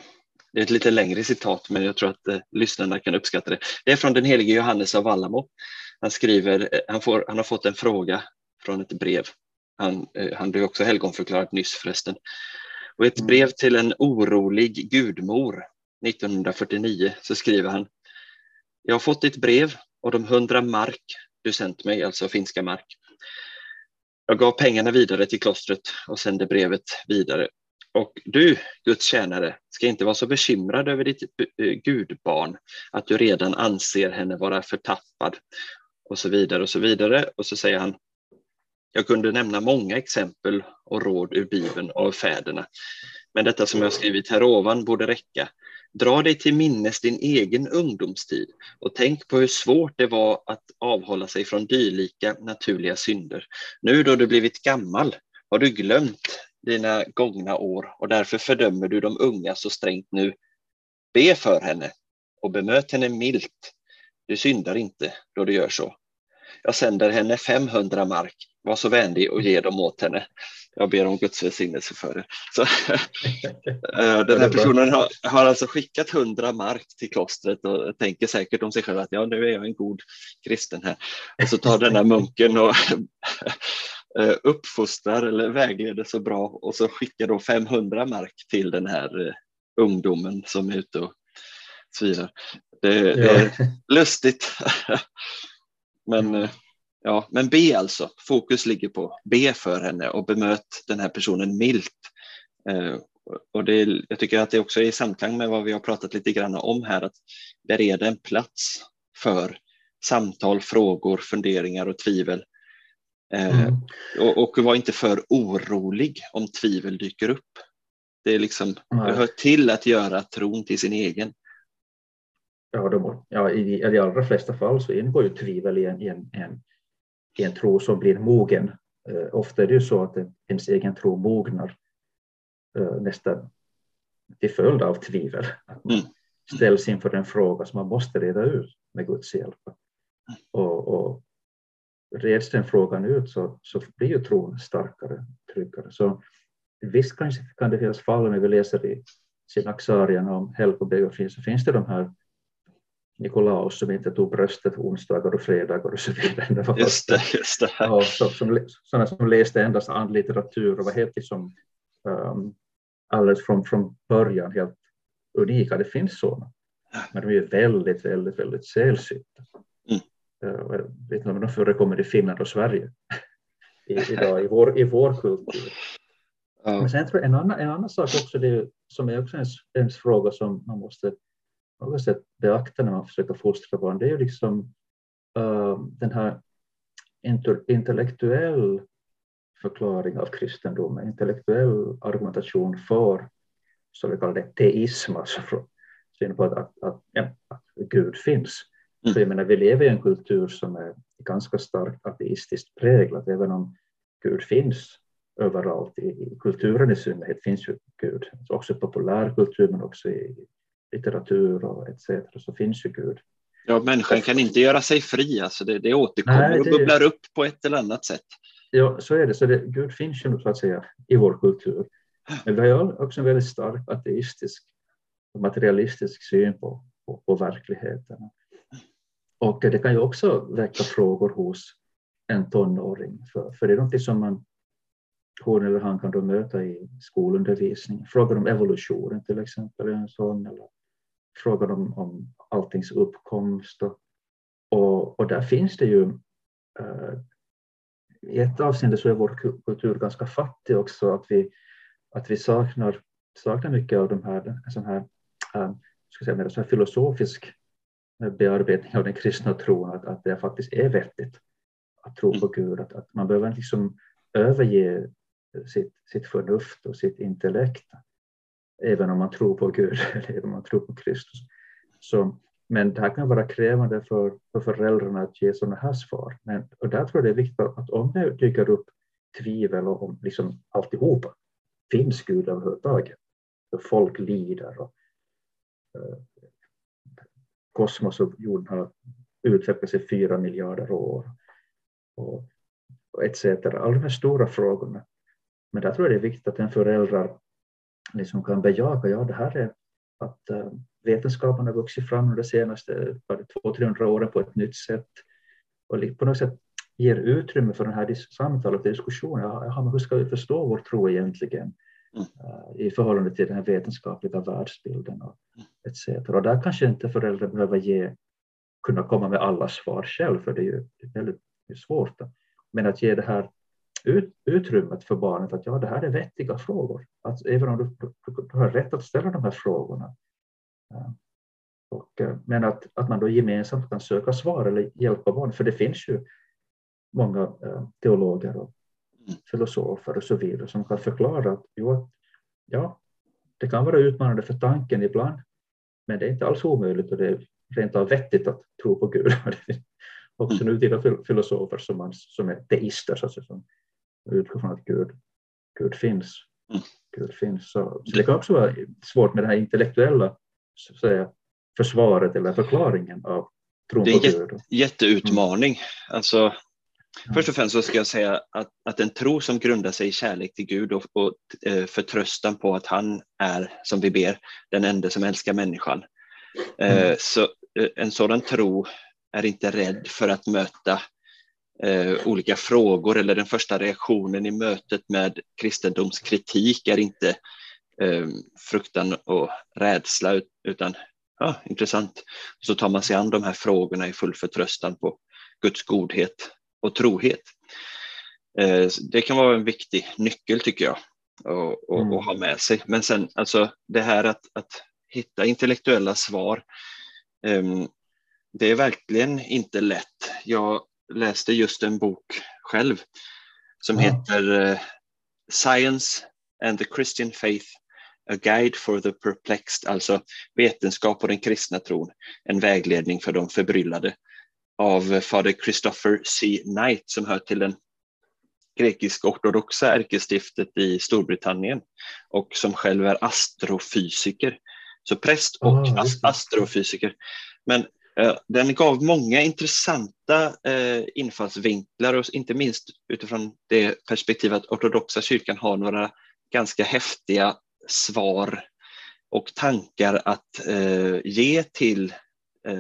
det är ett lite längre citat, men jag tror att uh, lyssnarna kan uppskatta det. Det är från den helige Johannes av Vallamo. Han skriver, han, får, han har fått en fråga från ett brev. Han, han blev också helgonförklarad nyss förresten. Och ett mm. brev till en orolig gudmor 1949 så skriver han Jag har fått ditt brev och de hundra mark du sänt mig, alltså finska mark. Jag gav pengarna vidare till klostret och sände brevet vidare. Och du, Guds tjänare, ska inte vara så bekymrad över ditt eh, gudbarn, att du redan anser henne vara förtappad och så vidare och så vidare. Och så säger han, jag kunde nämna många exempel och råd ur Bibeln av fäderna. Men detta som jag skrivit här ovan borde räcka. Dra dig till minnes din egen ungdomstid och tänk på hur svårt det var att avhålla sig från dylika naturliga synder. Nu då du blivit gammal har du glömt dina gångna år och därför fördömer du de unga så strängt nu. Be för henne och bemöt henne milt. Du syndar inte då du gör så. Jag sänder henne 500 mark. Var så vänlig och ge dem åt henne jag ber om Guds välsignelse för det. Så, eh, den här personen har, har alltså skickat 100 mark till klostret och tänker säkert om sig själv att ja, nu är jag en god kristen här. Och så tar denna munken och eh, uppfostrar eller vägleder så bra och så skickar då 500 mark till den här eh, ungdomen som är ute och svirar. Det, det är lustigt. Men Ja, men be alltså. Fokus ligger på be för henne och bemöt den här personen milt. Eh, och det, jag tycker att det också är i samklang med vad vi har pratat lite grann om här, att bereda en plats för samtal, frågor, funderingar och tvivel. Eh, mm. och, och var inte för orolig om tvivel dyker upp. Det, är liksom, det hör till att göra tron till sin egen. Ja, de, ja i, i de allra flesta fall så ingår ju tvivel i en, i en, en i en tro som blir mogen. Eh, ofta är det ju så att ens egen tro mognar eh, nästan till följd av tvivel. Att man mm. ställs inför en fråga som man måste reda ut med Guds hjälp. Och, och reds den frågan ut så, så blir ju tron starkare, tryggare. Så visst kanske kan det finnas fall när vi läser i Synaxarien om helg och bön så finns det de här Nikolaus som inte tog bröstet onsdagar och fredagar och så vidare. Just det, just det. Ja, så, som, sådana som läste endast andlitteratur och var helt liksom, um, alldeles från, från början helt unika. Det finns sådana, men de är väldigt, väldigt, väldigt sällsynta. Mm. Uh, jag vet inte om de förekommer i Finland och Sverige I, idag i vår, i vår kultur. Ja. Men sen tror jag en annan, en annan sak också, det, som är också en, en fråga som man måste något sätt beakta när man försöker fostra barn, det är ju liksom uh, den här intellektuell förklaring av kristendomen, intellektuell argumentation för, som vi kallar det, teism, alltså synen på att, att, att, ja, att Gud finns. Mm. Så jag menar, vi lever i en kultur som är ganska starkt ateistiskt präglad, även om Gud finns överallt. I, i kulturen i synnerhet finns ju Gud, alltså också i populärkultur men också i litteratur och etc. så finns ju Gud. Ja, människan kan inte göra sig fri, alltså det, det återkommer Nej, det... och bubblar upp på ett eller annat sätt. Ja, så är det. Så det, Gud finns ju så att säga i vår kultur. Men vi har också en väldigt stark ateistisk och materialistisk syn på, på, på verkligheten. Och det kan ju också väcka frågor hos en tonåring, för, för det är något som man, hon eller han kan då möta i skolundervisning. Frågor om evolutionen till exempel, en sån, eller frågan om, om alltings uppkomst. Och, och, där finns det ju uh, i ett avseende så är vår kultur ganska fattig också, att vi, att vi saknar, saknar mycket av de här, sån här, uh, ska säga, mer så här filosofisk bearbetning av den kristna tron, att, att det faktiskt är vettigt att tro på Gud, att, att man behöver liksom överge sitt, sitt förnuft och sitt intellekt, även om man tror på Gud eller även om man tror på Kristus. Så, men det här kan vara krävande för, för föräldrarna att ge sådana här svar. Men, och där tror jag det är viktigt att om det dyker upp tvivel om liksom alltihopa, finns Gud överhuvudtaget? För folk lider och eh, kosmos och jorden har utvecklats i fyra miljarder år och, och etc. Alla de här stora frågorna. Men där tror jag det är viktigt att en förälder liksom kan bejaka, ja det här är att uh, vetenskapen har vuxit fram de senaste 200-300 åren på ett nytt sätt och på något sätt ger utrymme för den här samtalet och diskussionen. Ja, men hur ska vi förstå vår tro egentligen mm. uh, i förhållande till den här vetenskapliga världsbilden och etc. Och där kanske inte föräldrar behöver ge, kunna komma med alla svar själv, för det är ju väldigt svårt. Men att ge det här ut, utrymmet för barnet att ja, det här är vettiga frågor. Att även om du, du, du har rätt att ställa de här frågorna och, eh, men att, att man då gemensamt kan söka svar eller hjälpa barn, för det finns ju många eh, teologer och filosofer och så vidare som kan förklara att jo, ja, det kan vara utmanande för tanken ibland, men det är inte alls omöjligt och det är rent av vettigt att tro på Gud. Också mm. nutida filosofer som, man, som är teister, så att som utgår från att Gud, Gud finns. Mm. Gud finns. Så, så det kan också vara svårt med det här intellektuella så att säga, försvaret eller förklaringen av tron på Gud. Det är en jätteutmaning. Mm. Alltså, Först och främst så ska jag säga att, att en tro som grundar sig i kärlek till Gud och, och eh, förtröstan på att han är, som vi ber, den enda som älskar människan. Eh, mm. Så eh, en sådan tro är inte rädd för att möta eh, olika frågor eller den första reaktionen i mötet med kristendomskritik är inte eh, fruktan och rädsla utan ja, intressant. Så tar man sig an de här frågorna i full förtröstan på Guds godhet och trohet. Eh, det kan vara en viktig nyckel tycker jag att mm. ha med sig. Men sen alltså det här att, att hitta intellektuella svar. Ehm, det är verkligen inte lätt. Jag läste just en bok själv som ja. heter eh, Science and the Christian Faith A Guide for the Perplexed, alltså vetenskap och den kristna tron, en vägledning för de förbryllade av fader Christopher C. Knight som hör till den grekisk-ortodoxa ärkestiftet i Storbritannien och som själv är astrofysiker. Så präst och oh, astrofysiker. Men Eh, den gav många intressanta eh, infallsvinklar och inte minst utifrån det perspektivet att ortodoxa kyrkan har några ganska häftiga svar och tankar att eh, ge till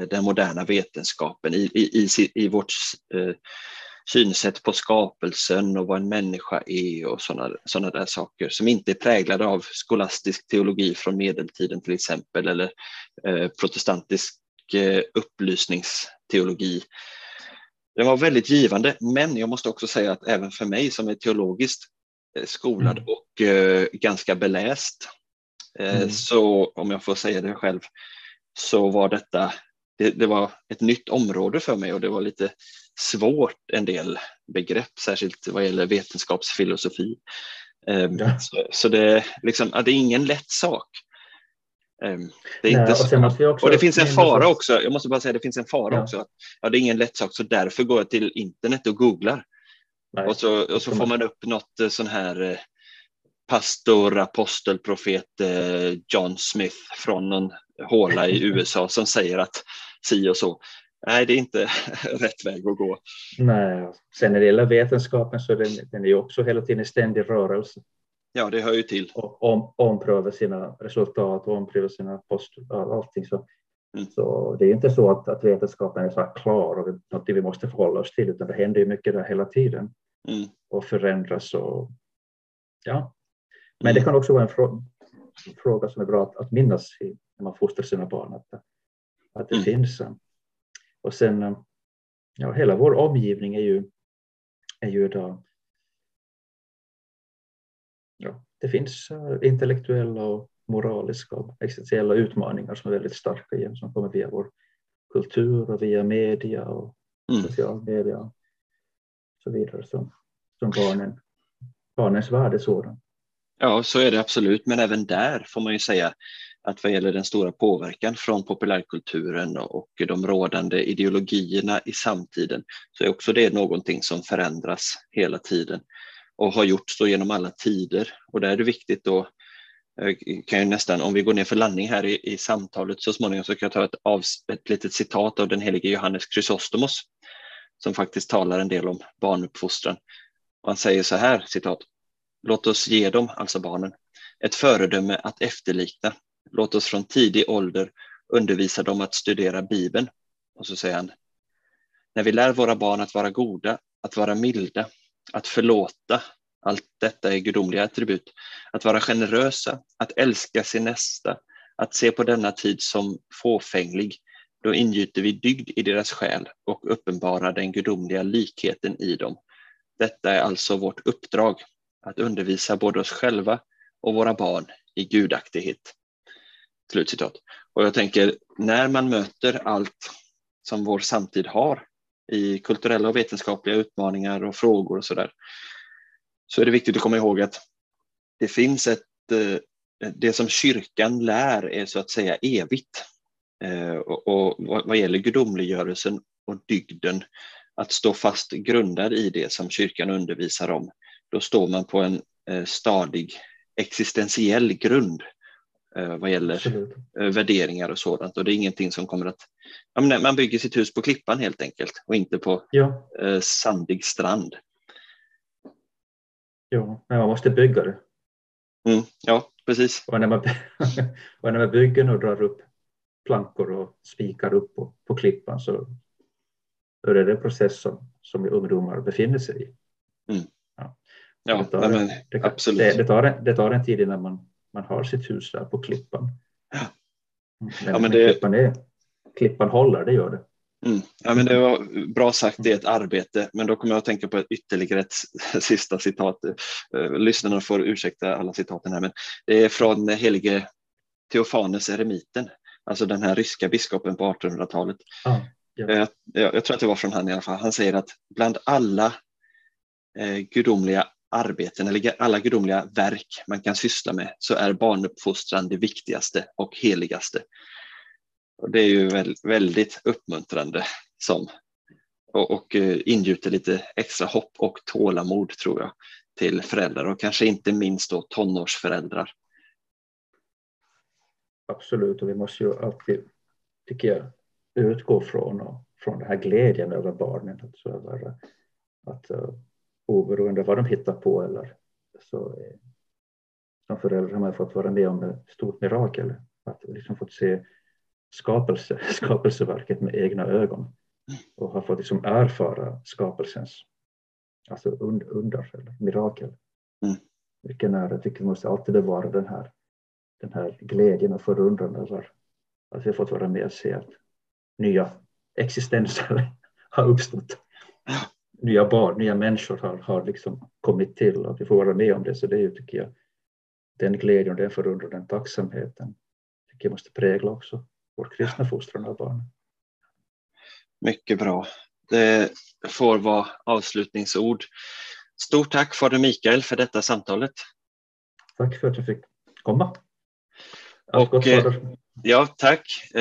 den moderna vetenskapen i, i, i, i vårt synsätt på skapelsen och vad en människa är och sådana såna där saker som inte är präglade av skolastisk teologi från medeltiden till exempel eller eh, protestantisk eh, upplysningsteologi. Det var väldigt givande, men jag måste också säga att även för mig som är teologiskt skolad mm. och uh, ganska beläst. Mm. Så om jag får säga det själv så var detta det, det, var ett nytt område för mig och det var lite svårt en del begrepp, särskilt vad gäller vetenskapsfilosofi. Um, ja. Så, så, det, liksom, det är ingen lätt sak. Um, det är Nej, inte så. Och, och, det finns en fara också, jag måste bara säga det finns en fara ja. också. Ja, det är ingen lätt sak så därför går jag till internet och googlar. Nej. Och så, och så får man upp något eh, sån här eh, pastor, apostel, profet eh, John Smith från någon håla i USA som säger att si och så. Nej, det är inte rätt väg att gå. Nej, sen när det gäller vetenskapen så den, den är ju också hela tiden i ständig rörelse. Ja, det hör ju till. Och om, ompröva sina resultat och ompröva sina post, allting. Så, mm. så det är inte så att, att vetenskapen är så klar och något vi måste förhålla oss till, utan det händer ju mycket där hela tiden mm. och förändras. Och, ja. Men det mm. kan också vara en frå fråga som är bra att, att minnas i, när man fostrar sina barn, att, att det mm. finns. Och sen, ja, hela vår omgivning är ju, är ju då, ja, det finns intellektuella och moraliska och existentiella utmaningar som är väldigt starka igen, som kommer via vår kultur och via media och mm. social media och så vidare som, som barnen, barnens värld är sådan. Ja, så är det absolut, men även där får man ju säga att vad gäller den stora påverkan från populärkulturen och de rådande ideologierna i samtiden så är också det någonting som förändras hela tiden och har gjort så genom alla tider. Och där är det viktigt då, eh, kan jag nästan, om vi går ner för landning här i, i samtalet så småningom så kan jag ta ett, av, ett litet citat av den helige Johannes Chrysostomos som faktiskt talar en del om barnuppfostran. Och han säger så här, citat, Låt oss ge dem, alltså barnen, ett föredöme att efterlikna. Låt oss från tidig ålder undervisa dem att studera Bibeln. Och så säger han, när vi lär våra barn att vara goda, att vara milda, att förlåta, allt detta är gudomliga attribut, att vara generösa, att älska sin nästa, att se på denna tid som fåfänglig, då ingjuter vi dygd i deras själ och uppenbarar den gudomliga likheten i dem. Detta är alltså vårt uppdrag, att undervisa både oss själva och våra barn i gudaktighet. Slutcitat. Och jag tänker, när man möter allt som vår samtid har i kulturella och vetenskapliga utmaningar och frågor och så där, så är det viktigt att komma ihåg att det finns ett, eh, det som kyrkan lär är så att säga evigt. Eh, och vad gäller gudomliggörelsen och dygden, att stå fast grundad i det som kyrkan undervisar om, då står man på en eh, stadig existentiell grund vad gäller Absolut. Eh, värderingar och sådant. Och det är ingenting som kommer att... man bygger sitt hus på klippan helt enkelt och inte på ja. sandig strand. Ja, men man måste bygga det. Mm, ja, precis. Och när, man, och när man bygger och drar upp plankor och spikar upp på, på klippan så är det den process som, som ungdomar befinner sig i. Mm. Ja, det tar, men, det, absolut. Det, det, tar en, det tar en tid innan man, man har sitt hus där på klippan. Ja. Men, ja, men det... klippan, är, klippan håller, det gör det. Mm. Ja, men det var bra sagt, det är ett arbete, men då kommer jag att tänka på ytterligare ett sista citat. Eh, lyssnarna får ursäkta alla citaten här, men det är från helige Teofanes eremiten, alltså den här ryska biskopen på 1800-talet. Ah, ja. jag, jag, jag, tror att det var från han i alla fall. Han säger att bland alla eh, gudomliga arbeten eller alla gudomliga verk man kan syssla med så är barnuppfostran det viktigaste och heligaste. Och det är ju väldigt uppmuntrande som, och, och eh, ingjuter lite extra hopp och tålamod tror jag till föräldrar och kanske inte minst då tonårsföräldrar. Absolut, och vi måste ju alltid, tycker jag, utgå från, från den här glädjen över barnen. Alltså över, att, eh, oberoende vad de hittar på eller så eh, som förälder har man fått vara med om ett stort mirakel. Att liksom fått se skapelse, skapelseverket med egna ögon och har fått liksom erfara skapelsens alltså under eller mirakel. Mm. Vilken är, jag tycker vi måste alltid bevara den här, den här glädjen och förundran över att vi har fått vara med och se att nya existenser har uppstått. Nya barn, nya människor har, har liksom kommit till och vi får vara med om det. Så det är ju, tycker jag, den glädjen, den förundran, den tacksamheten tycker jag måste prägla också vår kristna fostran av barnen. Mycket bra. Det får vara avslutningsord. Stort tack Fader Mikael för detta samtalet. Tack för att jag fick komma. Allt och, gott, ja, tack.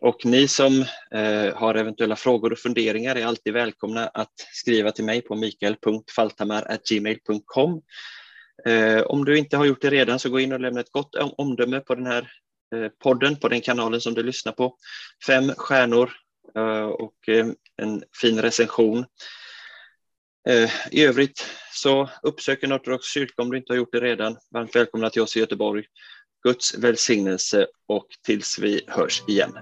Och ni som eh, har eventuella frågor och funderingar är alltid välkomna att skriva till mig på mikael.faltamar.gmail.com. Eh, om du inte har gjort det redan så gå in och lämna ett gott omdöme på den här eh, podden, på den kanalen som du lyssnar på. Fem stjärnor och en fin recension. I övrigt så uppsök en ortodox kyrka om du inte har gjort det redan. Varmt välkomna till oss i Göteborg. Guds välsignelse och tills vi hörs igen.